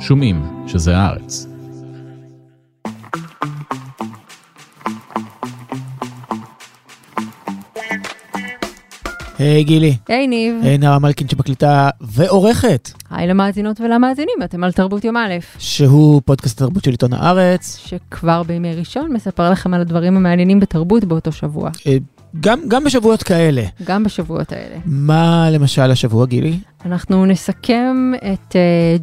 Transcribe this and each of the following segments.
שומעים שזה הארץ. היי גילי, היי ניב, היי נערה מלכין שמקליטה ועורכת, היי למאזינות ולמאזינים, אתם על תרבות יום א', שהוא פודקאסט התרבות של עיתון הארץ. שכבר בימי ראשון מספר לכם על הדברים המעניינים בתרבות באותו שבוע, אה, גם, גם בשבועות כאלה. גם בשבועות האלה. מה למשל השבוע גילי? אנחנו נסכם את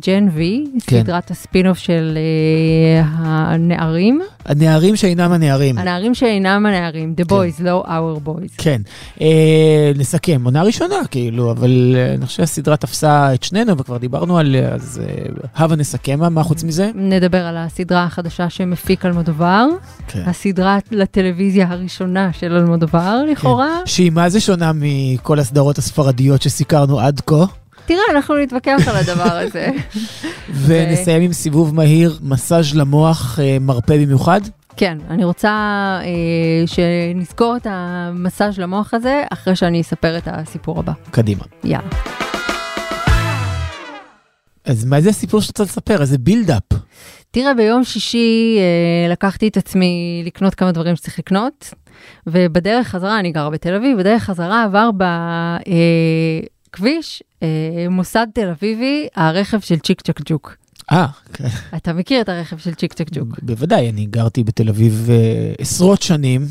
ג'ן וי, כן. סדרת הספין-אוף של uh, הנערים, הנערים שאינם הנערים. הנערים שאינם הנערים, The כן. Boys, לא Our Boys. כן, אה, נסכם, עונה ראשונה כאילו, אבל אה, אני חושב שהסדרה תפסה את שנינו וכבר דיברנו על אה, אז אה, הבה נסכם, מה- חוץ מזה? נדבר על הסדרה החדשה שמפיק אלמודובר, כן. הסדרה לטלוויזיה הראשונה של אלמודובר, לכאורה. שהיא מה זה שונה מכל הסדרות הספרדיות שסיקרנו עד כה, תראה, אנחנו נתווכח על הדבר הזה. ונסיים עם סיבוב מהיר, מסאז' למוח אה, מרפא במיוחד. כן, אני רוצה אה, שנזכור את המסאז' למוח הזה אחרי שאני אספר את הסיפור הבא. קדימה. יאללה. אז מה זה הסיפור שאתה רוצה לספר? איזה בילדאפ. תראה, ביום שישי אה, לקחתי את עצמי לקנות כמה דברים שצריך לקנות, ובדרך חזרה, אני גרה בתל אביב, בדרך חזרה עבר בכביש אה, מוסד תל אביבי, הרכב של צ'יק צ'ק ג'וק. אה, כן. אתה מכיר את הרכב של צ'יק צ'ק ג'וק? בוודאי, אני גרתי בתל אביב אה, עשרות שנים,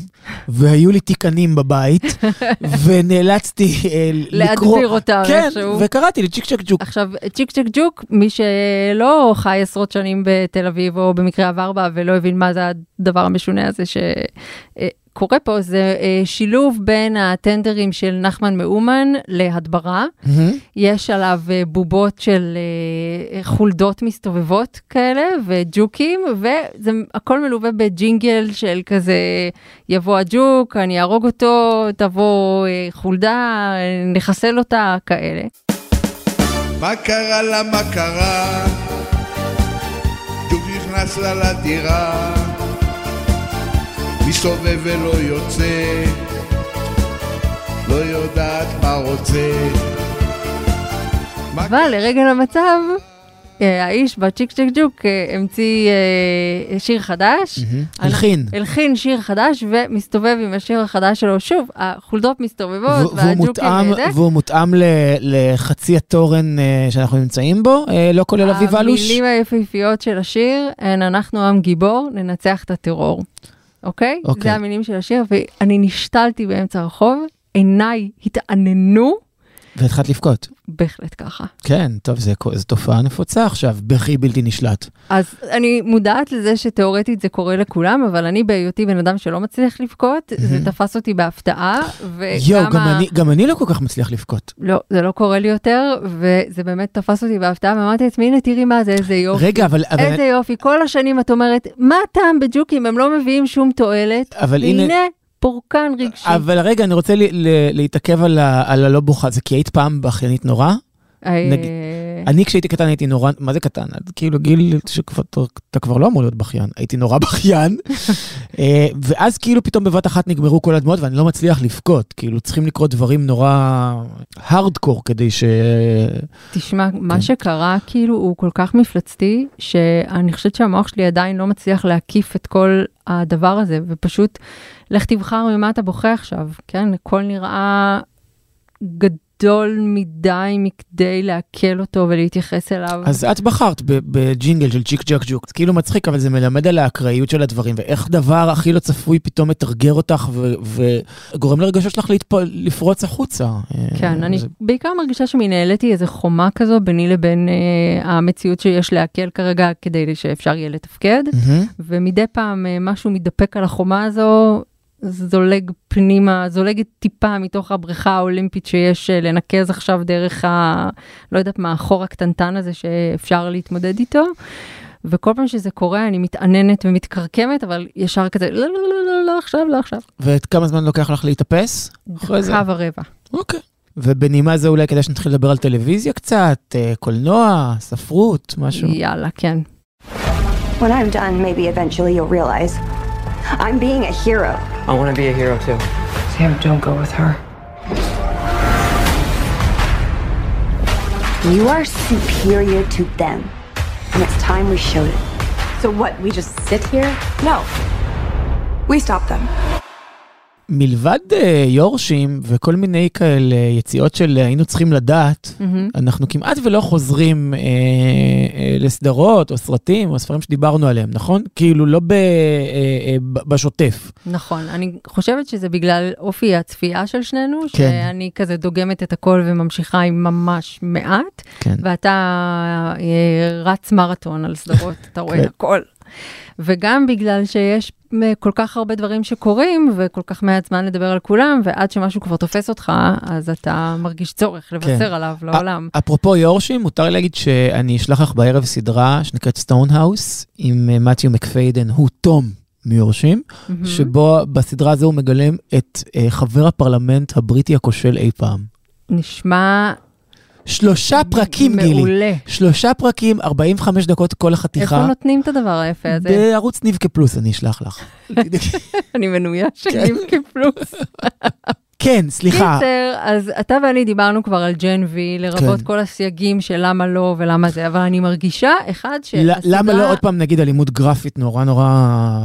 והיו לי תיקנים בבית, ונאלצתי אה, לקרוא... להדביר אותם כן, איכשהו. וקראתי לי צ'יק צ'ק ג'וק. עכשיו, צ'יק צ'ק ג'וק, מי שלא חי עשרות שנים בתל אביב, או במקרה עבר בה, ולא הבין מה זה הדבר המשונה הזה שקורה פה, זה אה, שילוב בין הטנדרים של נחמן מאומן להדברה. מהמם. יש עליו אה, בובות של אה, חולדות מסתובבות כאלה, וג'וקים, וזה הכל מלווה בג'ינגל של כזה, יבוא הג'וק, אני אהרוג אותו, תבוא אה, חולדה, אה, נחסל אותה, כאלה. מה קרה לה, מה קרה? ג'וק נכנס לה לדירה, מסתובב ולא יוצא, לא יודעת מה רוצה. אבל לרגל המצב, אה, האיש בצ'יק צ'יק ג'וק אה, המציא אה, שיר חדש. הלחין. הלחין שיר חדש ומסתובב עם השיר החדש שלו. שוב, החולדות מסתובבות והג'וקים מותאם, וזה. והוא מותאם לחצי התורן שאנחנו נמצאים בו, לא כולל אביב אלוש. המילים היפהפיות של השיר הן אנחנו עם גיבור, ננצח את הטרור. אוקיי? אוקיי. זה המילים של השיר, ואני נשתלתי באמצע הרחוב, עיניי התעננו, והתחלת לבכות. בהחלט ככה. כן, טוב, זו תופעה נפוצה עכשיו, בכי בלתי נשלט. אז אני מודעת לזה שתאורטית זה קורה לכולם, אבל אני בהיותי בן אדם שלא מצליח לבכות, זה תפס אותי בהפתעה, וגם... יואו, גם ה- גם אני לא כל כך מצליח לבכות. לא, זה לא קורה לי יותר, וזה באמת תפס אותי בהפתעה, ואמרתי לעצמי, הנה תראי מה זה, איזה יופי. רגע, אבל... אבל- איזה יופי, כל השנים את אומרת, מה הטעם בג'וקים, הם לא מביאים שום תועלת, אבל הנה... פורקן רגשי. אבל רגע, אני רוצה להתעכב על על הלא בוכה, זה כי היית פעם בכיינית נורא? אה, נגיד, אני כשהייתי קטן הייתי נורא, מה זה קטן? עד כאילו גיל שכבר, אתה כבר לא אמור להיות בכיין, הייתי נורא בכיין. אה, ואז כאילו פתאום בבת אחת נגמרו כל הדמעות ואני לא מצליח לבכות, כאילו צריכים לקרות דברים נורא הארדקור כדי ש... תשמע, כן. מה שקרה כאילו הוא כל כך מפלצתי, שאני חושבת שהמוח שלי עדיין לא מצליח להקיף את כל הדבר הזה, ופשוט לך תבחר ממה אתה בוכה עכשיו, כן? הכל נראה גדול מדי מכדי לעכל אותו ולהתייחס אליו. אז את בחרת בג'ינגל של צ'יק ג'ק ג'וק, זה כאילו מצחיק, אבל זה מלמד על האקראיות של הדברים, ואיך דבר הכי לא צפוי פתאום מתרגר אותך וגורם לרגשות שלך להתפ- לפרוץ החוצה. אה, כן, אני זה- בעיקר מרגישה שמנהלתי איזה חומה כזו ביני לבין אה, המציאות שיש לעכל כרגע כדי שאפשר יהיה לתפקד. ומדי פעם אה, משהו מתדפק על החומה הזו, זולג פנימה, זולגת טיפה מתוך הבריכה האולימפית שיש אה, לנקז עכשיו דרך ה... לא יודעת מה, החור הקטנטן הזה שאפשר להתמודד איתו. וכל פעם שזה קורה אני מתעננת ומתקרקמת, אבל ישר כזה, לא, לא, לא, לא, לא עכשיו, לא עכשיו. וכמה זמן לוקח לך להתאפס? דקה ורבע. אוקיי. ובנימה זה אולי כדאי שנתחיל לדבר על טלוויזיה קצת, אה, קולנוע, ספרות, משהו. יאללה, כן. When I'm done, maybe eventually you'll realize I'm being a hero. I want to be a hero too. Sam, don't go with her. You are superior to them. and it's time we showed it. So what, we just sit here? No. We stop them. מלבד אה, יורשים וכל מיני כאלה יציאות של היינו צריכים לדעת, מהמם. אנחנו כמעט ולא חוזרים אה, אה, לסדרות או סרטים או ספרים שדיברנו עליהם, נכון? כאילו לא ב, אה, אה, ב- בשוטף. נכון, אני חושבת שזה בגלל אופי הצפייה של שנינו, כן. שאני כזה דוגמת את הכל וממשיכה עם ממש מעט, כן. ואתה אה, רץ מרתון על סדרות, אתה רואה כן. הכל. וגם בגלל שיש אה, כל כך הרבה דברים שקורים וכל כך מעט זמן לדבר על כולם, ועד שמשהו כבר תופס אותך, אז אתה מרגיש צורך לבשר עליו לעולם. אפרופו יורשים, מותר לי להגיד שאני אשלח לך בערב סדרה שנקראת סטון האוס, עם אה, מתיו מקפיידן, הוא תום מיורשים, מהמם. שבו בסדרה הזו הוא מגלם את אה, חבר הפרלמנט הבריטי הכושל אי פעם. נשמע שלושה פרקים, גילי. מעולה. שלושה פרקים, 45 דקות כל החתיכה. איפה נותנים את הדבר היפה הזה? בערוץ ניבקה פלוס, אני אשלח לך. אני מנויה של כן. נימקי פלוס. כן, סליחה. קיצר, אז אתה ואני דיברנו כבר על ג'ן וי, לרבות כן. כל הסייגים של למה לא ולמה זה, אבל אני מרגישה, אחד, שהסדרה... למה לא עוד פעם נגיד אלימות גרפית נורא נורא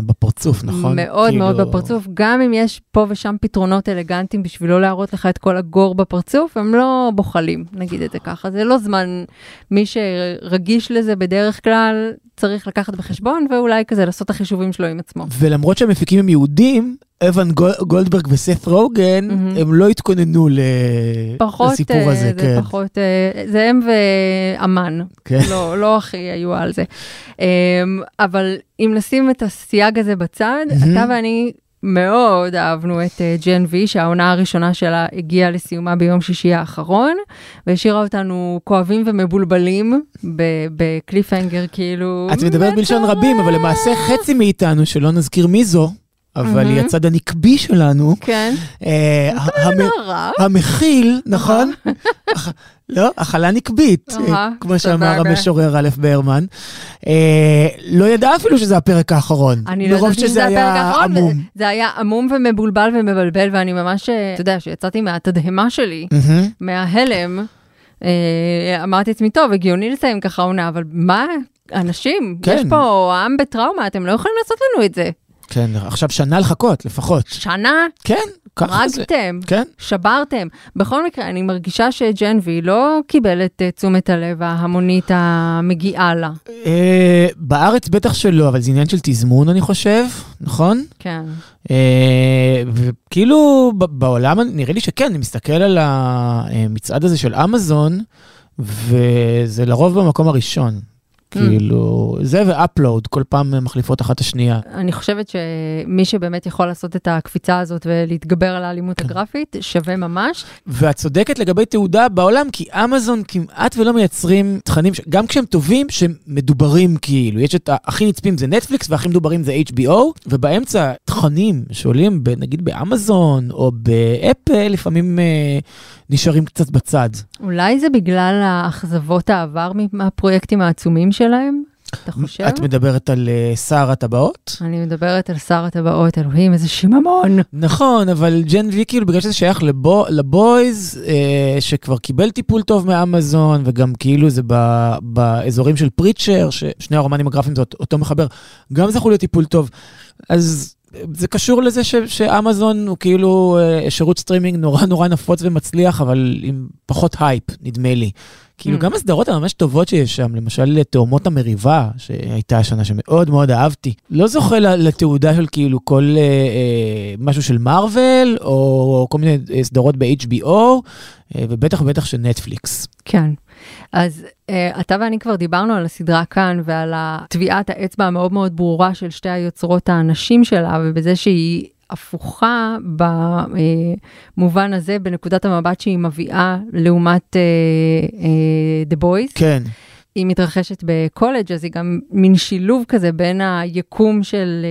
בפרצוף, נכון? מאוד כאילו- מאוד בפרצוף, גם אם יש פה ושם פתרונות אלגנטיים בשביל לא להראות לך את כל הגור בפרצוף, הם לא בוחלים, נגיד את זה ככה. זה לא זמן, מי שרגיש לזה בדרך כלל צריך לקחת בחשבון, ואולי כזה לעשות את החישובים שלו עם עצמו. ולמרות שהמפיקים הם יהודים, אבן גול- גולדברג וסף רוגן, מהמם. הם לא התכוננו ל- פחות, לסיפור אה, הזה, זה כן. פחות, אה, זה הם ואמן, כן. לא, לא הכי היו על זה. אמ, אבל אם נשים את הסייג הזה בצד, מהמם. אתה ואני מאוד אהבנו את אה, ג'ן וי, שהעונה הראשונה שלה הגיעה לסיומה ביום שישי האחרון, והשאירה אותנו כואבים ומבולבלים בקליפהנגר, כאילו... את מדברת בלשון. רבים, אבל למעשה חצי מאיתנו, שלא נזכיר מי זו, אבל היא. הצד הנקבי שלנו, כן, אה. המכיל, נכון? לא, אכלה נקבית, אה, כמו שאמר. המשורר א' ברמן. אה, לא ידע אפילו שזה הפרק האחרון, אני לא ידעתי שזה הפרק היה האחרון, עמום. זה היה עמום ומבולבל ומבלבל, ואני ממש, אה, אתה יודע, שיצאתי מהתדהמה שלי. מההלם, אמרתי לעצמי, טוב, הגיוני לסיים ככה עונה, אבל מה, אנשים, כן. יש פה עם בטראומה, אתם לא יכולים לעשות לנו את זה. כן, עכשיו שנה לחכות, לפחות. שנה, כן. הרגתם, כן. שברתם. בכל מקרה, אני מרגישה שג'ן וי לא קיבל את אה, תשומת הלב ההמונית המגיעה לה. אה, בארץ בטח שלא, אבל זה עניין של תזמון, אני חושב, נכון? כן. אה, וכאילו בעולם נראה לי שכן, אני מסתכל על המצעד הזה של אמזון, וזה לרוב במקום הראשון. כאילו, זה ואפלואוד, כל פעם מחליפות אחת השנייה. אני חושבת שמי שבאמת יכול לעשות את הקפיצה הזאת ולהתגבר על האלימות כן. הגרפית, שווה ממש. ואת צודקת לגבי תעודה בעולם, כי אמזון כמעט ולא מייצרים תכנים, ש- גם כשהם טובים, שהם מדוברים כאילו. יש את הכי נצפים זה נטפליקס והכי מדוברים זה HBO, ובאמצע תכנים שעולים נגיד באמזון או באפל, לפעמים אה, נשארים קצת בצד. אולי זה בגלל האכזבות העבר מהפרויקטים העצומים שלהם? אתה חושב? את מדברת על אה, שר הטבעות? אני מדברת על שר הטבעות, אלוהים, איזה שיממון. נכון, אבל ג'ן וי כאילו בגלל שזה שייך לבו, לבויז, אה, שכבר קיבל טיפול טוב מאמזון, וגם כאילו זה ב, באזורים של פריצ'ר, ששני הרומנים הגרפיים זה אותו מחבר, גם זכו לטיפול טוב. אז זה קשור לזה ש, שאמזון הוא כאילו אה, שירות סטרימינג נורא נורא נפוץ ומצליח, אבל עם פחות הייפ, נדמה לי. כאילו, Mm. גם הסדרות הממש טובות שיש שם, למשל תאומות המריבה, שהייתה השנה שמאוד מאוד אהבתי. לא זוכה לתהודה של כאילו כל אה, אה, משהו של מארוול, או כל מיני אה, סדרות ב-HBO, אה, ובטח ובטח של נטפליקס. כן. אז uh, אתה ואני כבר דיברנו על הסדרה כאן ועל טביעת האצבע המאוד מאוד ברורה של שתי היוצרות האנשים שלה, ובזה שהיא הפוכה במובן הזה, בנקודת המבט שהיא מביאה לעומת uh, uh, The Boys. כן. היא מתרחשת בקולג', אז היא גם מין שילוב כזה בין היקום של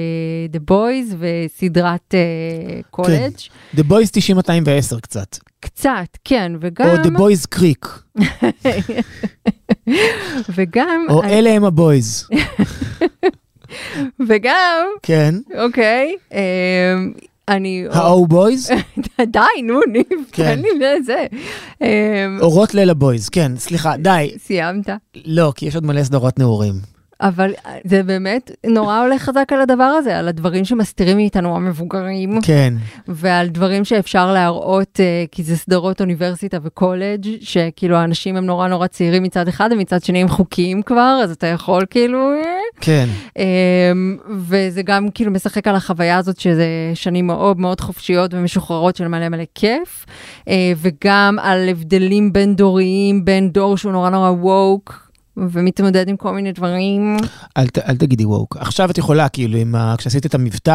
uh, The Boys וסדרת uh, קולג'. The Boys 90-210 קצת. קצת, כן, וגם... או The Boys Creek, וגם... או אלה הם הבויז. וגם, כן. אוקיי, אמ, אני... האו בויז, די, נו, ניב, כן. תן לי לזה. אמ, אורות ליל הבויז, כן, סליחה, די. סיימת? לא, כי יש עוד מלא סדרות נעורים. אבל זה באמת נורא הולך חזק על הדבר הזה, על הדברים שמסתירים מאיתנו המבוגרים, כן. ועל דברים שאפשר להראות, אה, כי זה סדרות אוניברסיטה וקולג', שכאילו האנשים הם נורא נורא צעירים מצד אחד, ומצד שני הם חוקיים כבר, אז אתה יכול כאילו... אה, כן. אמ, וזה גם כאילו משחק על החוויה הזאת שזה שנים מאוד מאוד חופשיות ומשוחררות של מלא מלא כיף, אה, וגם על הבדלים בין דוריים, בין דור שהוא נורא נורא ווק. ומתמודד עם כל מיני דברים. אל, ת- אל תגידי ווק. עכשיו את יכולה, כאילו, עם ה... כשעשית את המבטא,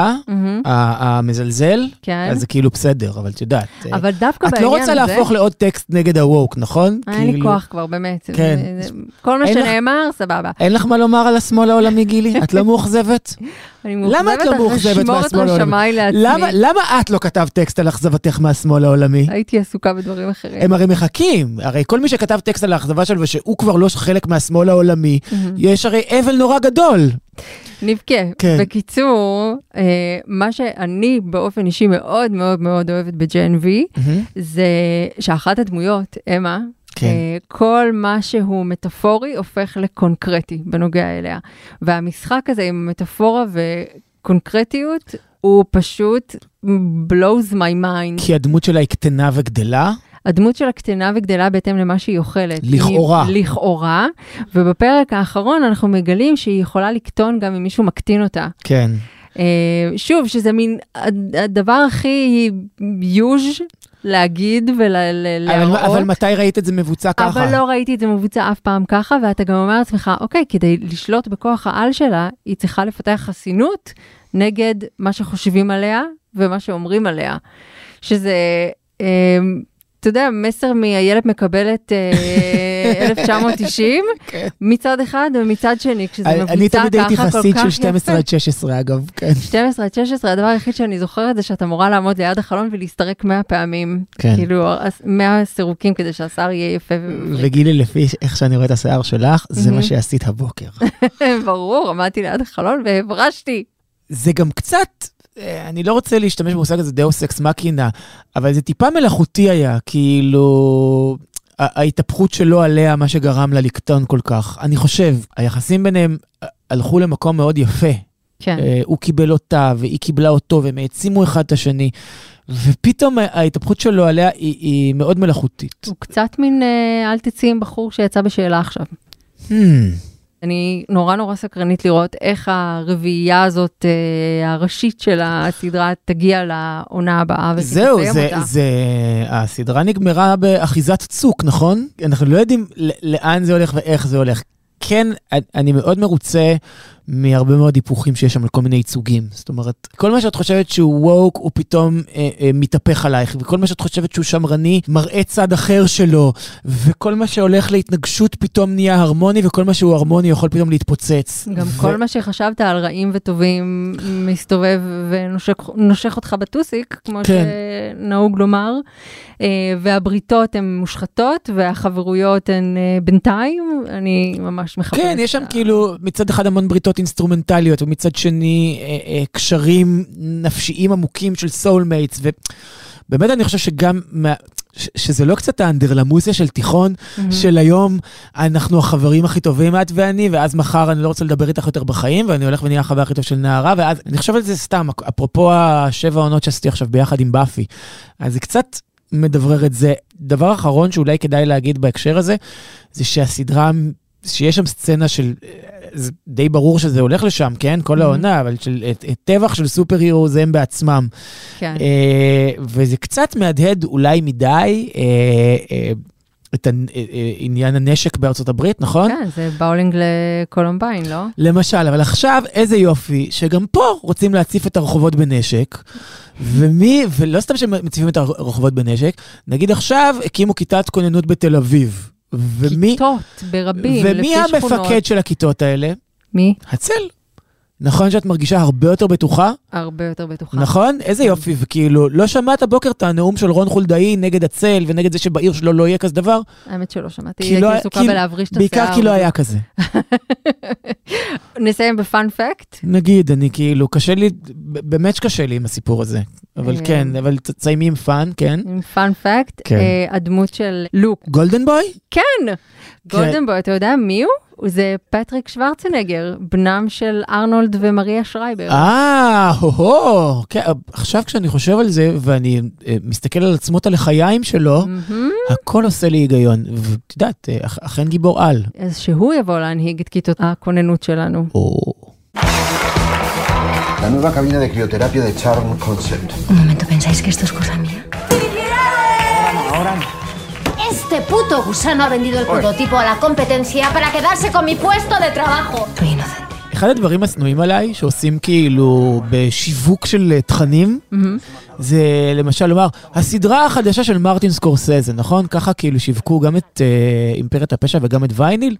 ה- המזלזל, כן. אז זה כאילו בסדר, אבל את יודעת. אה, אבל דווקא את בעניין לא הזה... רוצה להפוך לעוד טקסט נגד הווק, נכון? אין לי כאילו, כוח כבר, באמת. כן. זה- כל מה אין לך- שנאמר, סבבה. אין לך מה לומר על השמאל העולמי, גילי? את לא מאוכזבת? אני למה את לא מאוכזבת, מהשמאל העולמי? למה, למה את לא כתבת טקסט על אכזבתך מהשמאל העולמי? הייתי עסוקה בדברים אחרים. הם הרי מחכים, הרי כל מי שכתב טקסט על האכזבה שלו ושהוא כבר לא חלק מהשמאל העולמי, יש הרי אבל נורא גדול. נבכה. כן. בקיצור, אה, מה שאני באופן אישי מאוד מאוד מאוד אוהבת בג'ן וי, זה שאחת הדמויות, אמה, כן. אה, כל מה שהוא מטאפורי הופך לקונקרטי בנוגע אליה. והמשחק הזה עם מטאפורה וקונקרטיות, הוא פשוט blows my mind. כי הדמות שלה היא קטנה וגדלה. הדמות שלה קטנה וגדלה בהתאם למה שהיא אוכלת. לכאורה. היא, לכאורה, ובפרק האחרון אנחנו מגלים שהיא יכולה לקטון גם אם מישהו מקטין אותה. כן. אה, שוב, שזה מין הד- הדבר הכי יוז' להגיד ולהראות. אבל, אבל מתי ראית את זה מבוצע ככה? אבל לא ראיתי את זה מבוצע אף פעם ככה, ואתה גם אומר לעצמך, אוקיי, כדי לשלוט בכוח העל שלה, היא צריכה לפתח חסינות נגד מה שחושבים עליה ומה שאומרים עליה. שזה, אה, אתה יודע, מסר מאיילת מקבלת אה, 1990, כן. מצד אחד, ומצד שני, כשזה מבוצע אני תמיד הייתי ככה כל חסיד כך של יפה. 12 עד 16 אגב, כן. 12 עד 16, הדבר היחיד שאני זוכרת זה שאת אמורה לעמוד ליד החלון ולהסתרק 100 פעמים. כן. כאילו, 100 סירוקים כדי שהשיער יהיה יפה ומבריק. וגילי, לפי איך שאני רואה את השיער שלך, זה מה. שעשית הבוקר. ברור, עמדתי ליד החלון והברשתי. זה גם קצת, אה, אני לא רוצה להשתמש במושג הזה דאוס אקס מקינה, אבל זה טיפה מלאכותי היה, כאילו... ההתהפכות שלו עליה, מה שגרם לה לקטון כל כך. אני חושב, היחסים ביניהם אה, הלכו למקום מאוד יפה. כן. אה, הוא קיבל אותה והיא קיבלה אותו, והם העצימו אחד את השני. ופתאום ההתהפכות שלו עליה היא, היא מאוד מלאכותית. הוא קצת מין אה, אל תצאי עם בחור שיצא בשאלה עכשיו. Hmm, אני נורא נורא סקרנית לראות איך הרביעייה הזאת, אה, הראשית של הסדרה, תגיע לעונה הבאה ותסיים זהו, אותה. זה, זה, הסדרה נגמרה באחיזת צוק, נכון? אנחנו לא יודעים לאן זה הולך ואיך זה הולך. כן, אני מאוד מרוצה מהרבה מאוד היפוכים שיש שם על כל מיני ייצוגים. זאת אומרת, כל מה שאת חושבת שהוא ווק, הוא פתאום אה, אה, מתהפך עלייך, וכל מה שאת חושבת שהוא שמרני, מראה צד אחר שלו, וכל מה שהולך להתנגשות פתאום נהיה הרמוני, וכל מה שהוא הרמוני יכול פתאום להתפוצץ. גם ו- כל מה שחשבת על רעים וטובים מסתובב ונושך אותך בטוסיק, כמו כן. שנהוג לומר, אה, והבריתות הן מושחתות והחברויות הן אה, בינתיים, אני ממש מחפשת. כן, יש שם כאילו מצד אחד המון בריתות אינסטרומנטליות, ומצד שני אה, אה, קשרים נפשיים עמוקים של soulmates, ובאמת אני חושב שגם, מה, ש, שזה לא קצת האנדרלמוסיה של תיכון, מהמם. של היום אנחנו החברים הכי טובים את ואני, ואז מחר אני לא רוצה לדבר איתך יותר בחיים, ואני הולך ונהיה החבר הכי טוב של נערה, ואז אני חושב על זה סתם, אפרופו השבע עונות שעשיתי עכשיו ביחד עם באפי, אז זה קצת מדברר את זה. דבר אחרון שאולי כדאי להגיד בהקשר הזה, זה שהסדרה, שיש שם סצנה של, זה די ברור שזה הולך לשם, כן? כל Mhm. העונה, אבל של את- את טבח של סופר הירו זה הם בעצמם. כן. אה, וזה קצת מהדהד אולי מדי אה, אה, את אה, אה, עניין הנשק בארצות הברית, נכון? כן, זה באולינג לקולומביין, לא? למשל, אבל עכשיו איזה יופי, שגם פה רוצים להציף את הרחובות בנשק, ומי, ולא סתם שמציפים את הרחובות בנשק, נגיד עכשיו הקימו כיתת כוננות בתל אביב. ומי, כיתות ברבים, לפי ומי שכונות. המפקד של הכיתות האלה? מי? הצל. נכון שאת מרגישה הרבה יותר בטוחה? הרבה יותר בטוחה. נכון? איזה יופי, וכאילו, לא שמעת בוקר את הנאום של רון חולדאי נגד הצל ונגד זה שבעיר שלו לא יהיה כזה דבר? האמת שלא שמעתי, כי הייתי לא- עסוקה כי- בלהבריש את השיער. בעיקר כי לא היה כזה. נסיים ב fun fact. נגיד, אני כאילו, קשה לי, באמת שקשה לי עם הסיפור הזה. אבל אה, כן, אבל תסיימי עם fun, כן. עם fun fact, כן. הדמות של לוק. Golden Boy? כן, Golden Boy, אתה יודע מי הוא? זה פטריק שוורצנגר, בנם של ארנולד ומריה שרייבר. אה, הו-הו, כן, עכשיו כשאני חושב על זה, ואני אה, מסתכל על עצמות הלחיים שלו. הכל עושה לי היגיון. ואת יודעת, אה, אכ- אכן גיבור על. אז שהוא יבוא להנהיג את כיתות הכוננות שלנו. או... La nueva cabina de crioterapia de Charm Concept. Un momento, ¿pensáis que esto es cosa mía? Este puto gusano ha vendido el prototipo a la competencia para quedarse con mi puesto de trabajo. Soy inocente. אחד הדברים השנואים עליי, שעושים כאילו בשיווק של אה, תכנים, מהמם. זה למשל לומר, הסדרה החדשה של מרטין סקורסזה, נכון? ככה כאילו שיווקו גם את אה, אימפריית הפשע וגם את ויניל.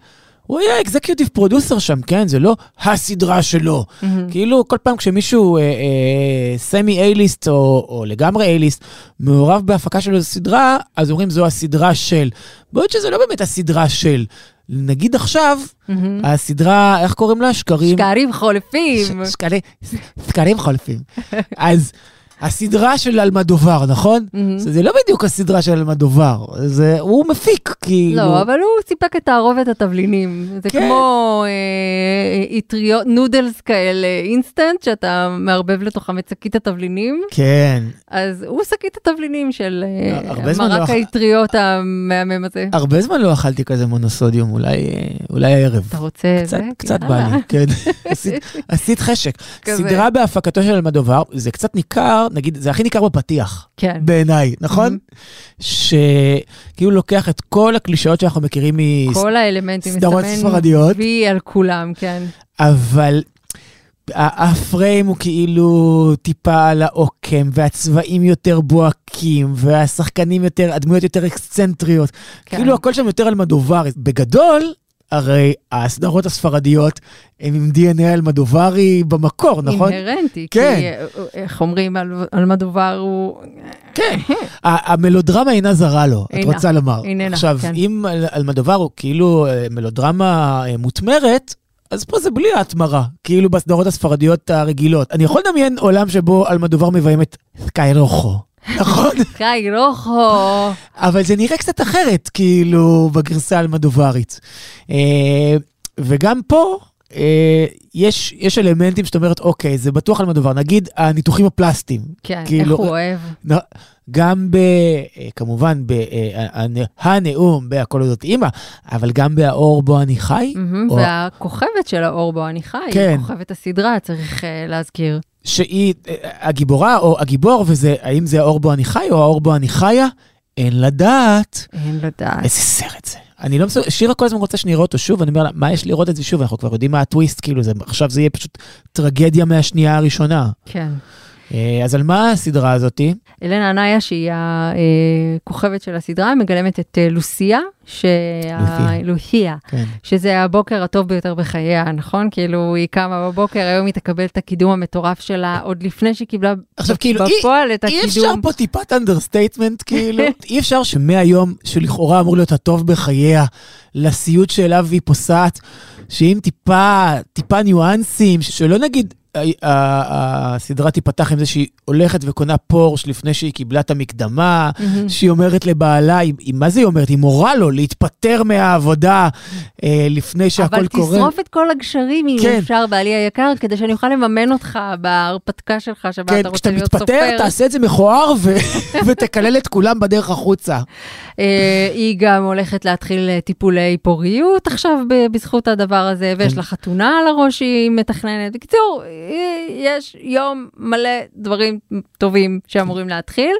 הוא היה executive producer שם, כן? זה לא הסדרה שלו. כאילו, כל פעם כשמישהו אה, אה, semi A-list או, או לגמרי A-list מעורב בהפקה של איזו סדרה, אז אומרים זו הסדרה של. בעוד שזה לא באמת הסדרה של. נגיד עכשיו, מהמם. הסדרה, איך קוראים לה? שקרים. שקרים חולפים. ש- שקרים, שקרים חולפים. אז הסדרה של אלמדובר, נכון? מהמם. זה לא בדיוק הסדרה של אלמדובר, זה, הוא מפיק, כאילו. לא, אבל הוא סיפק את תערובת התבלינים. זה כן. כמו אה, אטריות, נודלס כאלה, אינסטנט, שאתה מערבב לתוכם את שקית התבלינים, כן. אז הוא שקית התבלינים של אה, זמן לא מרק אכ- האטריות המהמם הזה. הרבה זמן לא אכלתי כזה מונוסודיום, אולי, אה, אולי הערב. אתה רוצה קצת, זה? קצת. בא לי, כן. עשית, עשית חשק. כזה. סדרה בהפקתו של אלמדובר, זה קצת ניכר, נגיד, זה הכי ניכר בפתיח. כן. בעיניי, נכון? שכאילו לוקח את כל הקלישאות שאנחנו מכירים. כל האלמנטים, סדרות מסמן ספרדיות. וי על כולם, כן. אבל הפריים הוא כאילו טיפה על העוקם, והצבעים יותר בוהקים, והשחקנים יותר, הדמויות יותר אקסצנטריות. כן. כאילו הכל שם יותר על מדוברי. בגדול, הרי הסדרות הספרדיות הן עם DNA אלמדוברי במקור, נכון? אינהרנטי, כן. כי אה, איך אומרים, על- אלמדובר הוא... כן. ה- המלודרמה אינה זרה לו, את אינה, רוצה לומר. איננה, עכשיו, כן. אם על- אלמדובר הוא כאילו אה, מלודרמה אה, מותמרת, אז פה זה בלי ההתמרה, כאילו בסדרות הספרדיות הרגילות. אני יכול לדמיין עולם שבו אלמדובר מביים את סקיירוחו, נכון? קאי רוחו. אבל זה נראה קצת אחרת, כאילו, בגרסה האלמדוברית. אה, וגם פה, אה, יש, יש אלמנטים שאת אומרת, אוקיי, זה בטוח אלמדובר. נגיד, הניתוחים הפלסטיים. כן, איך כאילו- הוא אוהב. גם ב... אה, כמובן, בנאום בהכל אודות אימא, אבל גם בהאור בו אני חי, מהמם, או- והכוכבת של האור בו אני חי, כן. כוכבת הסדרה, צריך להזכיר. שהיא אה, הגיבורה או הגיבור, וזה, האם זה האור בו אני חי או האור בו אני חיה? אין לדעת. אין לדעת. איזה סרט זה. אני לא מסוגל, שירה כל הזמן רוצה שנראה אותו שוב, אני אומר לה, מה יש לראות את זה שוב? אנחנו כבר יודעים מה הטוויסט, כאילו, זה, עכשיו זה יהיה פשוט טרגדיה מהשנייה הראשונה. כן. אה, אז על מה הסדרה הזאתי? אלנה אנאיה, שהיא הכוכבת של הסדרה, מגלמת את אה, לוסיה, שה... לוסיה. כן. שזה הבוקר הטוב ביותר בחייה, נכון? כאילו, היא קמה בבוקר, היום היא תקבל את הקידום המטורף שלה, עוד לפני שהיא קיבלה עכשיו, כאילו, אי- בפועל את אי אפשר הקידום. פה טיפת understatement, כאילו, אי אפשר שמהיום, שלכאורה אמור להיות הטוב בחייה, לסיוט שאליו היא פוסעת, שאם טיפה, טיפה ניואנסים, שלא נגיד, הסדרה תיפתח עם זה שהיא הולכת וקונה פורש לפני שהיא קיבלה את המקדמה. שהיא אומרת לבעלה, מה זה היא אומרת? היא מורה לו להתפטר מהעבודה אה, לפני שהכל אבל קורה. תשרוף את כל הגשרים, אם כן. אפשר, בעלי היקר, כדי שאני אוכל לממן אותך בהרפתקה שלך, שבה כן, אתה רוצה כשאתה להיות מתפטר, סופר. תעשה את זה מכוער ותקלל את כולם בדרך החוצה. אה, היא גם הולכת להתחיל אה, טיפולי פוריות עכשיו בזכות הדבר הזה, ויש כן. לה חתונה על הראש שהיא מתכננת. בקיצור, יש יום מלא דברים טובים שאמורים להתחיל,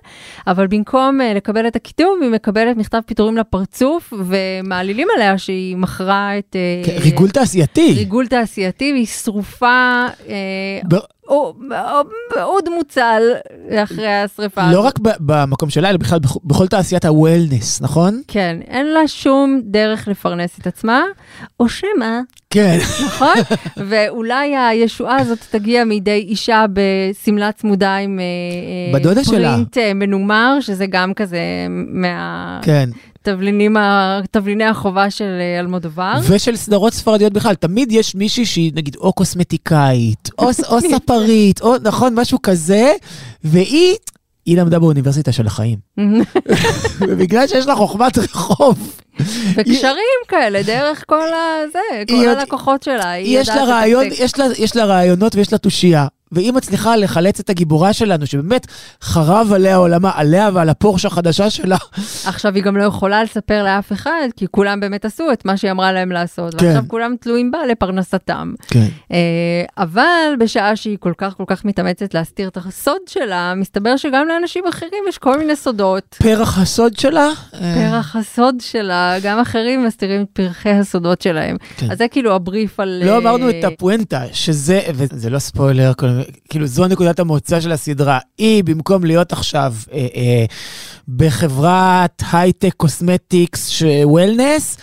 אבל במקום אה, לקבל את הקידום, היא מקבלת מכתב פיטורים לפרצוף, ומעלילים עליה שהיא מכרה את... אה, כן, ריגול תעשייתי. ריגול תעשייתי, והיא שרופה, אה, ב- או- עוד מוצל אחרי השריפה. לא. רק במקום שלה, אלא בכלל בכ- בכל תעשיית ה-wellness, נכון? כן, אין לה שום דרך לפרנס את עצמה, או שמא, כן. נכון? ואולי הישועה הזאת תגיע מידי אישה בשמלה צמודה עם אה, אה, בדודה שלה. פרינט אה, מנומר, שזה גם כזה מהתבלינים, כן. תבליני החובה של אה, אלמודובר. ושל סדרות ספרדיות בכלל, תמיד יש מישהי שהיא נגיד או קוסמטיקאית, או, או ספרית, או נכון, משהו כזה, והיא... היא למדה באוניברסיטה של החיים. ובגלל שיש לה חוכמת רחוב, וקשרים כאלה, דרך כל הזה, כל הלקוחות שלה. יש לה, רעיון, לתקתק. יש, לה, יש לה רעיונות ויש לה תושייה. והיא מצליחה לחלץ את הגיבורה שלנו, שבאמת חרב עליה עולמה, עליה ועל הפורש החדשה שלה. עכשיו היא גם לא יכולה לספר לאף אחד, כי כולם באמת עשו את מה שהיא אמרה להם לעשות, כן. ועכשיו כולם תלויים בה לפרנסתם. כן. אה, אבל בשעה שהיא כל כך כל כך מתאמצת להסתיר את הסוד שלה, מסתבר שגם לאנשים אחרים יש כל מיני סודות. פרח הסוד שלה. אה, פרח הסוד שלה, גם אחרים מסתירים את פרחי הסודות שלהם. כן. אז זה כאילו הבריף על... לא אה, אמרנו את הפואנטה, שזה, וזה לא ספוילר, כל- כאילו זו נקודת המוצא של הסדרה. היא, במקום להיות עכשיו אה, אה, בחברת הייטק cosmetics wellness,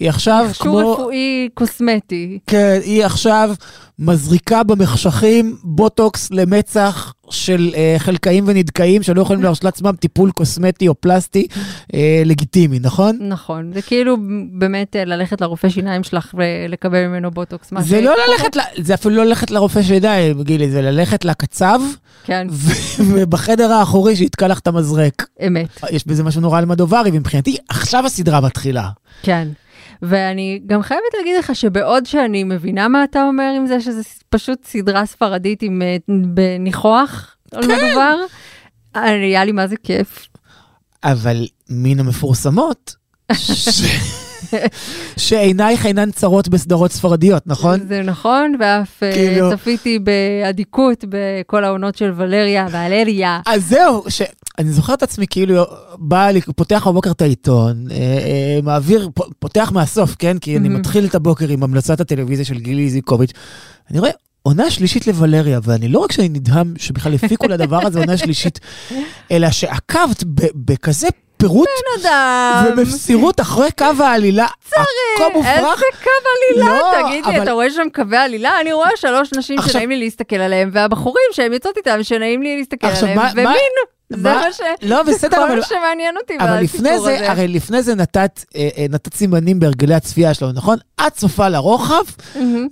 היא עכשיו מכשור כמו... רפואי קוסמטי. כן, היא עכשיו מזריקה במחשכים בוטוקס למצח של אה, חלכאים ונדכאים שלא יכולים להרשות לעצמם טיפול קוסמטי או פלסטי אה, לגיטימי, נכון? נכון, זה כאילו באמת אה, ללכת לרופא שיניים שלך ולקבל ממנו בוטוקס. מה זה לא. ללכת, ל- זה אפילו לא ללכת לרופא שיניים, גילי, זה ללכת לקצב, כן, ו- ובחדר האחורי שיתקע לך את המזרק. אמת, יש בזה משהו נורא אלמדוברי, ומבחינתי עכשיו הסדרה מתחילה. כן. ואני גם חייבת להגיד לך שבעוד שאני מבינה מה אתה אומר עם זה, שזה פשוט סדרה ספרדית עם אה, בניחוח על כן. מדובר, אני- היה לי מה זה כיף. אבל מן המפורסמות, ש... שעינייך אינן צרות בסדרות ספרדיות, נכון? זה נכון, ואף אה, כאילו- צפיתי באדיקות בכל העונות של ולריה, ולריה. אז זהו, ש... אני זוכר את עצמי כאילו בא, לי- פותח בבוקר את העיתון, אה, אה, מעביר, פותח מהסוף, כן? כי אני מהמם. מתחיל את הבוקר עם המלצת הטלוויזיה של גילי איזיקוביץ'. אני רואה עונה שלישית לוולריה, ואני לא רק שאני נדהם שבכלל הפיקו לדבר הזה עונה שלישית, אלא שעקבת בכזה פירוט אדם. ובמסירות אחרי קו העלילה, מופרך. איזה קו עלילה, לא, תגיד לי, אבל- אתה רואה שם קווי עלילה? אני רואה שלוש נשים עכשיו- שנעים לי להסתכל עליהם, והבחורים שהן יוצאות איתם שנעים לי להסתכל עכשיו, עליהם, מה- מה- ומין, זה מה- ש... לא, בסדר, כל אבל- מה שמעניין אותי אבל לפני זה, הזה. הרי לפני זה נתת, אה, אה, נתת סימנים בהרגלי הצפייה שלנו, נכון? את צופה לרוחב,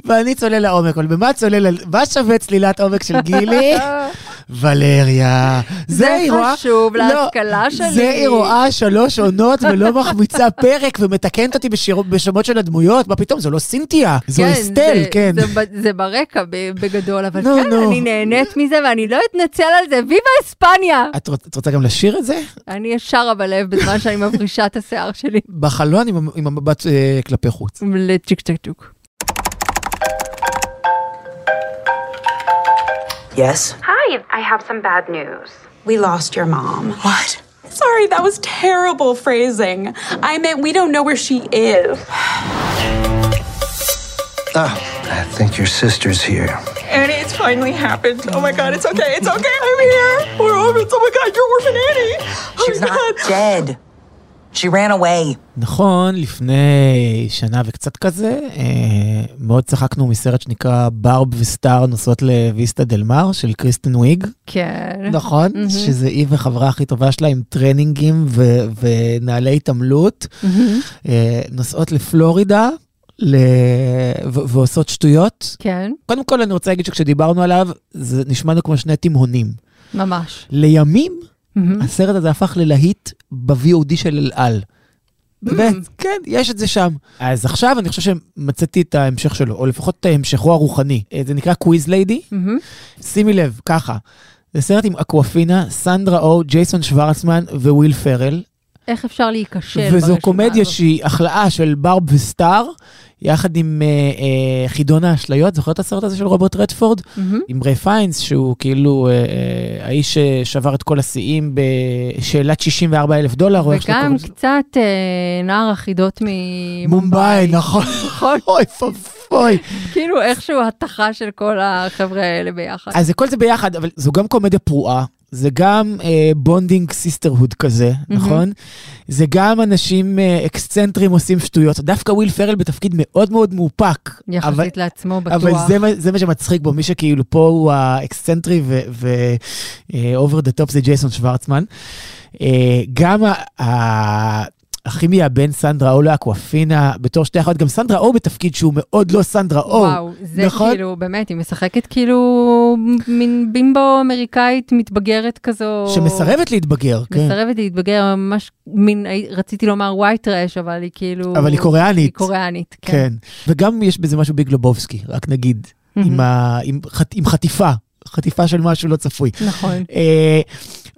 ואני צולל לעומק, אבל במה צולל, מה שווה צלילת עומק של גילי? ולריה. זה היא רואה- חשוב לא, להשכלה שלי. זה היא רואה שלוש עונות ולא מחמיצה פרק ומתקנת אותי בשמות של הדמויות, מה פתאום, זו לא סינתיה, זו כן, אסתל, זה- כן. זה זה ברקע בגדול, אבל כן. אני נהנית מזה ואני לא אתנצל על זה, ויבה אספניה! את רוצ- את רוצה גם לשיר את זה? אני שרה בלב בזמן שאני מברישה את השיער שלי. בחלון עם המ- עם המבט אה, כלפי חוץ. לצ'יק צ'ק צ'וק. Yes? Hi, I have some bad news. We lost your mom. What? Sorry, that was terrible phrasing. I meant we don't know where she is. Ah, I think your sister's here. Annie, it's finally happened. Oh my god, it's okay, it's okay, I'm here. We're orphans. Oh my god, you're orphan Annie. Oh She's not dead. She ran away. נכון, לפני שנה וקצת כזה, אה, מאוד צחקנו מסרט שנקרא ברב וסטאר נוסעות לוויסטה דל מר של קריסטן וויג, כן. נכון? מהמם. שזה היא וחברה הכי טובה שלה עם טרנינגים ו- ונעלי התעמלות, מהמם. אה, נוסעות לפלורידה. ל... ו- ועושות שטויות. כן, קודם כל אני רוצה להגיד שכשדיברנו עליו, זה נשמענו כמו שני תימהונים. ממש. לימים, מהמם. הסרט הזה הפך ללהיט ב-VOD של אל על. באמת, כן, יש את זה שם. אז עכשיו אני חושב שמצאתי את ההמשך שלו, או לפחות את המשכו הרוחני. אה, זה נקרא Quiz Lady. מהמם. שימי לב, ככה, זה סרט עם אקוואפינה, סנדרה או, ג'ייסון שוורצמן וויל פרל. איך אפשר להיכשל וזו ברשימה קומדיה הזאת? שהיא החלאה של ברב וסטאר, יחד עם אה, אה, חידון האשליות, זוכר את הסרט הזה של רוברט רדפורד? מהמם. עם ריי פיינס, שהוא כאילו אה, אה, האיש ששבר את כל השיאים בשאלת 64 אלף דולר, וגם. קצת אה, נער החידות ממומבאי. מומבאי, נכון. נכון. אוי ואבוי. כאילו איכשהו התחה של כל החבר'ה האלה ביחד. אז זה כל זה ביחד, אבל זו גם קומדיה פרועה. זה גם bonding sisterhood כזה, נכון? זה גם אנשים אה, אקסצנטרים עושים שטויות. דווקא וויל פרל בתפקיד מאוד מאוד מאופק. אבל- יחסית לעצמו בטוח. אבל זה, זה מה שמצחיק בו, מי שכאילו פה הוא האקסצנטרי ו-over the top זה ג'ייסון שוורצמן. אה, גם ה- הכימיה בין סנדרה או לאקוואפינה בתור שתי אחיות, גם סנדרה או בתפקיד שהוא מאוד לא סנדרה או. וואו, זה נכון? כאילו, באמת, היא משחקת כאילו מין בימבו אמריקאית מתבגרת כזו. שמסרבת להתבגר, כן. מסרבת להתבגר, ממש מין, רציתי לומר white trash, אבל היא כאילו... אבל היא קוריאנית. היא קוריאנית, כן. כן. וגם יש בזה משהו ביג לובובסקי, רק נגיד, עם, ה, עם, חט, עם חטיפה, חטיפה של משהו לא צפוי. נכון.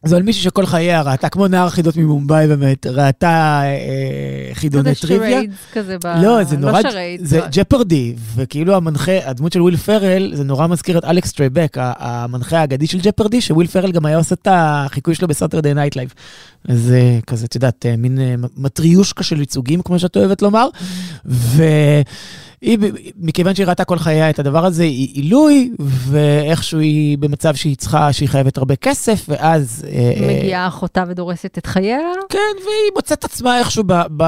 אה, זו על מישהי שכל חייה ראתה, כמו נער חידות ממומבאי באמת, ראתה אה, חידוני טריוויה. כזה ב... לא, זה נורא, לא charades. זה Jeopardy, וכאילו המנחה, הדמות של וויל פרל, זה נורא מזכיר את אלכס טרייבק, המנחה האגדי של Jeopardy, שוויל פרל גם היה עושה את החיקוי שלו ב Saturday Night Live. זה כזה, את יודעת, מין מטריושקה של ייצוגים, כמו שאת אוהבת לומר, ו... היא, מכיוון שהיא ראתה כל חייה את הדבר הזה, היא עילוי, ואיכשהו היא במצב שהיא צריכה, שהיא חייבת הרבה כסף, ואז... מגיעה אחותה ודורסת את חייה. כן, והיא מוצאת עצמה איכשהו ב, ב,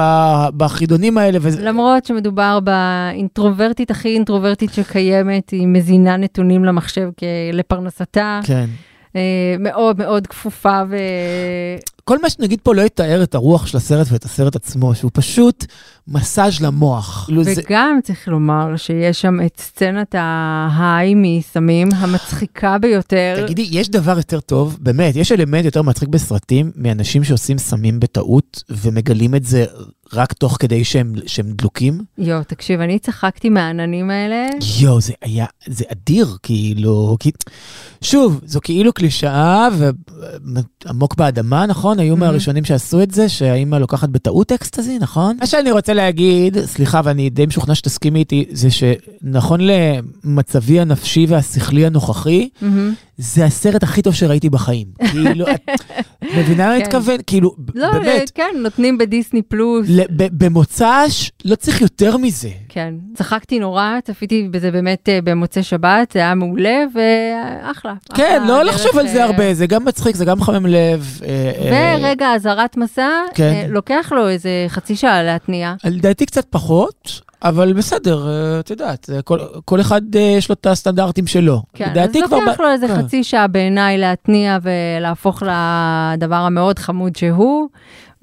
בחידונים האלה. וזה... למרות שמדובר באינטרוברטית הכי אינטרוברטית שקיימת, היא מזינה נתונים למחשב לפרנסתה. כן. מאוד מאוד כפופה ו... כל מה שנגיד פה לא יתאר את הרוח של הסרט ואת הסרט עצמו, שהוא פשוט מסאז' למוח. וגם זה... צריך לומר שיש שם את סצנת ההיי מסמים המצחיקה ביותר. תגידי, יש דבר יותר טוב, באמת, יש אלמנט יותר מצחיק בסרטים מאנשים שעושים סמים בטעות ומגלים את זה רק תוך כדי שהם, שהם דלוקים? יואו, תקשיב, אני צחקתי מהעננים האלה. יואו, זה היה, זה אדיר, כאילו, כי... שוב, זו כאילו קלישאה ועמוק באדמה, נכון? היו מהראשונים שעשו את זה, שהאימא לוקחת בטעות אקסטזי, נכון? מה שאני רוצה להגיד, סליחה, ואני די משוכנע שתסכימי איתי, זה שנכון למצבי הנפשי והשכלי הנוכחי, זה הסרט הכי טוב שראיתי בחיים. כאילו, את מבינה מה אני מתכוון? כאילו, לא, באמת. כן, נותנים בדיסני פלוס. במוצ"ש לא צריך יותר מזה. כן, צחקתי נורא, צפיתי בזה באמת במוצאי שבת, זה היה מעולה ואחלה. כן, לא לחשוב על זה הרבה, זה גם מצחיק, זה גם מחמם לב. ורגע, אזהרת מסע, לוקח לו איזה חצי שעה להתניע. לדעתי קצת פחות. אבל בסדר, את יודעת, כל, כל אחד יש לו את הסטנדרטים שלו. כן, אז לוקח ב... לו איזה כן. חצי שעה בעיניי להתניע ולהפוך לדבר המאוד חמוד שהוא.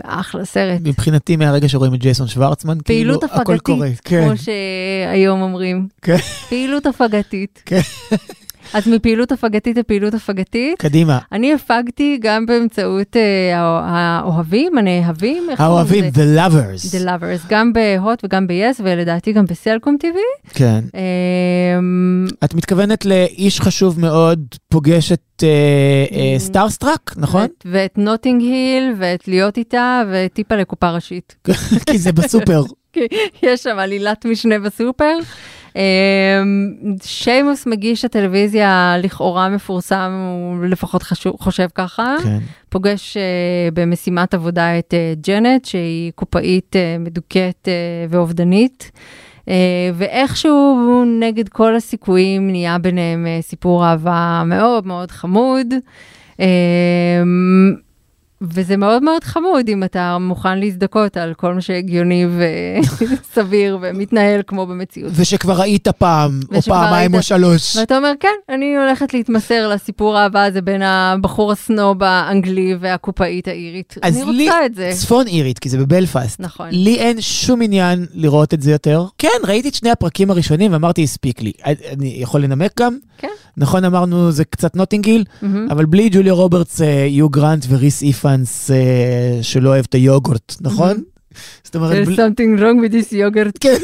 אחלה סרט. מבחינתי, מהרגע שרואים את ג'ייסון שוורצמן, כאילו הכל קורה. כן. כמו שהיום אומרים. כן. פעילות הפגתית. כן. אז מפעילות הפגתית לפעילות הפגתית. קדימה. אני הפגתי גם באמצעות אה, האוהבים, הנאהבים. האוהבים, The Lovers. The Lovers, גם בהוט וגם ב-yes, ולדעתי גם בסלקום TV. כן. אה, את מתכוונת לאיש חשוב מאוד, פוגש את Starstruck, אה, אה, נכון? ואת, ואת נוטינג היל, ואת להיות איתה, וטיפה לקופה ראשית. כי זה בסופר. יש שם עלילת משנה בסופר. שיימוס מגיש הטלוויזיה לכאורה מפורסם, הוא לפחות חשוב, חושב ככה. כן. פוגש אה, במשימת עבודה את אה, ג'נט, שהיא קופאית אה, מדוכאת אה, ואובדנית. Uh, ואיכשהו נגד כל הסיכויים נהיה ביניהם uh, סיפור אהבה מאוד מאוד חמוד. וזה מאוד מאוד חמוד אם אתה מוכן להזדכות על כל מה שהגיוני וסביר ומתנהל כמו במציאות. ושכבר ראית פעם, או פעמיים או שלוש. ואתה אומר, כן, אני הולכת להתמסר לסיפור האהבה הזה בין הבחור הסנוב האנגלי והקופאית האירית. אני רוצה לי, את זה. צפון אירית, כי זה בבלפאסט. נכון. לי אין שום עניין לראות את זה יותר. כן, ראיתי את שני הפרקים הראשונים ואמרתי, הספיק לי. אני יכול לנמק גם? כן. נכון, אמרנו, זה קצת נוטינג היל, Mm-hmm. אבל בלי ג'וליה רוברטס, יו גרנט וריס איפנס, שלא אוהב את היוגורט, נכון? זאת אומרת... There's something wrong with this yogurt. כן,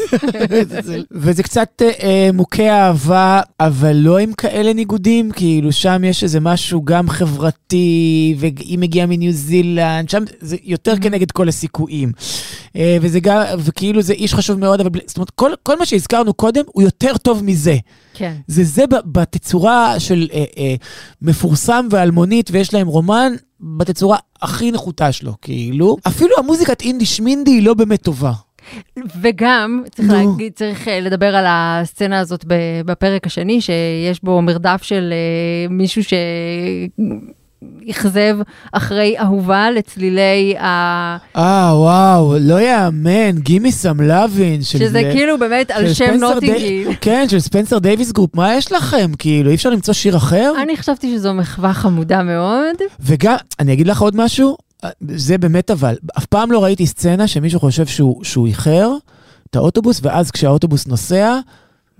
וזה קצת אה, מוכה אהבה, אבל לא עם כאלה ניגודים, כאילו שם יש איזה משהו גם חברתי, והיא מגיעה מניו זילנד, שם זה יותר כנגד כל הסיכויים. אה, וזה גם, וכאילו זה איש חשוב מאוד, אבל זאת אומרת, כל, כל מה שהזכרנו קודם הוא יותר טוב מזה. כן. זה זה בתצורה של אה, אה, מפורסם ואלמונית, ויש להם רומן, בתצורה הכי נחותה שלו, כאילו. אפילו המוזיקת אינדי שמינדי היא לא באמת טובה. וגם, צריך, no. להגיד, צריך לדבר על הסצנה הזאת בפרק השני, שיש בו מרדף של uh, מישהו ש... אכזב אחרי אהובה לצלילי ה... אה, וואו, לא יאמן, Gimme Some Lovin'. שזה זה, כאילו באמת על שם נוטינג היל. די... כן, של Spencer Davis Group, מה יש לכם? כאילו, אי אפשר למצוא שיר אחר? אני חשבתי שזו מחווה חמודה מאוד. וגם, אני אגיד לך עוד משהו, זה באמת אבל, אף פעם לא ראיתי סצנה שמישהו חושב שהוא, שהוא איחר את האוטובוס, ואז כשהאוטובוס נוסע,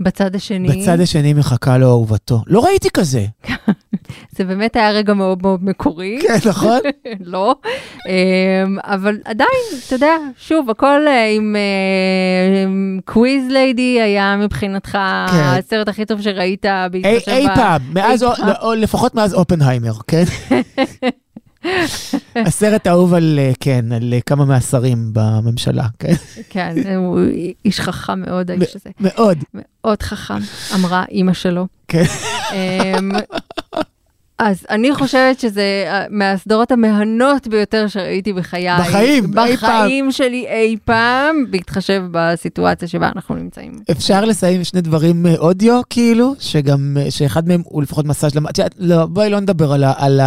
בצד השני. בצד השני מחכה לו אהובתו. לא ראיתי כזה. זה באמת היה רגע מאוד מאוד מקורי. כן, נכון? לא. אמ, אבל עדיין, אתה יודע, שוב, הכל אה, עם Quiz Lady היה מבחינתך כן. הסרט הכי טוב שראית אי, בהתחשב אי פעם. או לפחות מאז אופנהיימר, כן? הסרט האהוב על, אה, כן, על אה, כמה מהשרים בממשלה, כן? כן, הוא איש חכם מאוד, האיש הזה. מאוד. מאוד חכם, אמרה אימא שלו. כן. אז אני חושבת שזה אה, מהסדרות המהנות ביותר שראיתי בחיי. בחיים, אי פעם. בחיים שלי אי פעם, בהתחשב בסיטואציה שבה אנחנו נמצאים. אפשר לסיים שני דברים אה, אודיו, כאילו, שגם, אה, שאחד מהם הוא לפחות. את יודעת, לא, בואי לא נדבר על, ה- על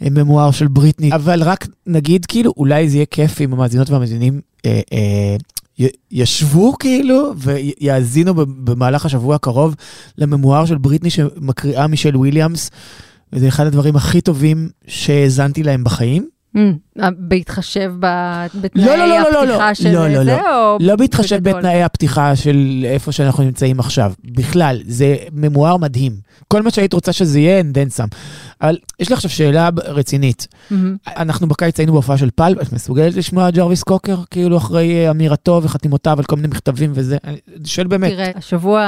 הממואר של בריטני, אבל רק נגיד, כאילו, אולי זה יהיה כיף אם המאזינות והמאזינים אה, אה, ישבו, כאילו, ויאזינו במהלך השבוע הקרוב לממואר של בריטני שמקריאה מישל וויליאמס. וזה אחד הדברים הכי טובים שהאזנתי להם בחיים. בהתחשב בתנאי הפתיחה של זה, לא. או לא בהתחשב? בתנאי הפתיחה של איפה שאנחנו נמצאים עכשיו. בכלל, זה ממואר מדהים. כל מה שהיית רוצה שזה יהיה, and then some. אבל יש לי עכשיו שאלה רצינית. מהמם. אנחנו בקיץ היינו בהופעה של פאלפ, את מסוגלת לשמוע ג'רוויס קוקר, כאילו אחרי אה, אמירתו וחתימותיו על כל מיני מכתבים וזה? אני שואל באמת. תראה, השבוע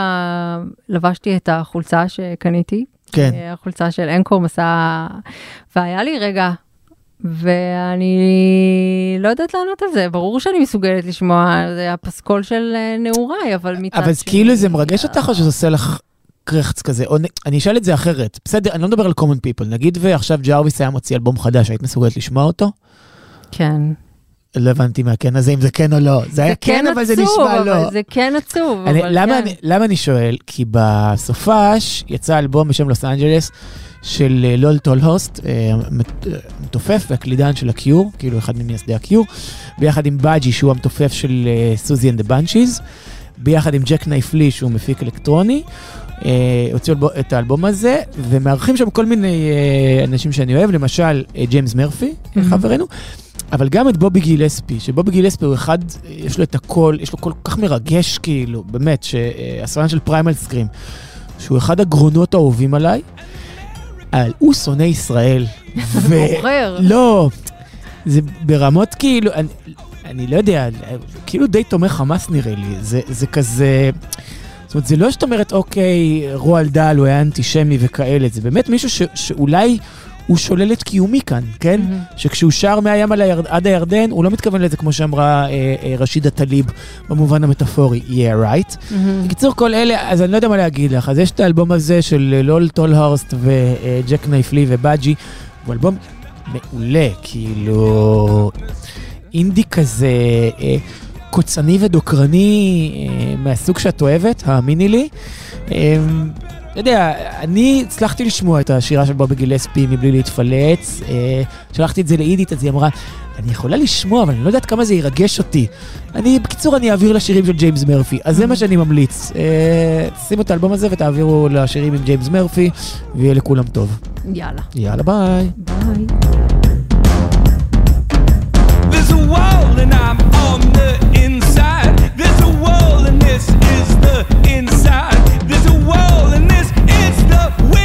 לבשתי את החולצה שקניתי. כן. אה, החולצה של אנקור מסע, והיה לי רגע, ואני לא יודעת לענות על זה, ברור שאני מסוגלת לשמוע, זה הפסקול של אה, נעוריי, אבל מצד אבל שני... כאילו זה מרגש אותך או שזה עושה לך קרעכץ כזה? או אני אשאל את זה אחרת. בסדר, אני לא מדבר על Common People. נגיד ועכשיו ג'רוויס היה מוציא אלבום חדש, היית מסוגלת לשמוע אותו? כן. לא הבנתי מהכן הזה אם זה כן או לא. זה היה כן, אבל זה עצוב, נשמע לא. אבל זה כן עצוב, אני, אבל למה, כן. אני, למה אני שואל? כי בסופש יצא אלבום בשם לוס אנג'לס של אה, לול טולהרסט, אה, מת- אה, המתופף והקלידן של הקיור, כאילו אחד ממייסדי הקיור, ביחד עם באג'י שהוא המתופף של אה, Siouxsie and the Banshees, ביחד עם ג'קנייף לי שהוא מפיק אלקטרוני. אה, הוציאו את האלבום הזה, ומארחים שם כל מיני אה, אנשים שאני אוהב, למשל אה, ג'יימס מרפי, Mhm. חברנו, אבל גם את בובי גילספי, שבובי גילספי הוא אחד, יש לו את הכל, יש לו קול כל כך מרגש כאילו, באמת, שהסרן של פריימל סקרים, שהוא אחד הגרונות האהובים עליי, אבל הוא שונא ישראל. ו... בוחר. לא, זה ברמות כאילו, אני, אני לא יודע, כאילו די תומך חמאס נראה לי, זה, זה כזה... זאת אומרת, זה לא שאת אומרת, אוקיי, רועל דל הוא היה אנטישמי וכאלה, זה באמת מישהו ש, שאולי הוא שולל את קיומי כאן, כן? מהמם. שכשהוא שר מהים על הירד, עד הירדן, הוא לא מתכוון לזה כמו שאמרה אה, אה, רשידה טליב במובן המטאפורי, yeah right. מהמם. בקיצור, כל אלה, אז אני לא יודע מה להגיד לך. אז יש את האלבום הזה של אה, לול טולהרסט וג'קנייף לי ובאג'י, הוא אלבום מעולה, כאילו... אינדי כזה אה, קוצני ודוקרני אה, מהסוג שאת אוהבת, האמיני לי. אה, לא יודע, אני הצלחתי לשמוע את השירה של בובי גילספי מבלי להתפלץ. אה, שלחתי את זה לאידית, אז היא אמרה, אני יכולה לשמוע, אבל אני לא יודעת כמה זה ירגש אותי. אני, בקיצור, אני אעביר לשירים של ג'יימס מרפי, אז זה מה שאני ממליץ. אה, שימו את האלבום הזה ותעבירו לשירים עם ג'יימס מרפי, ויהיה לכולם טוב. יאללה. יאללה, ביי. ביי. We.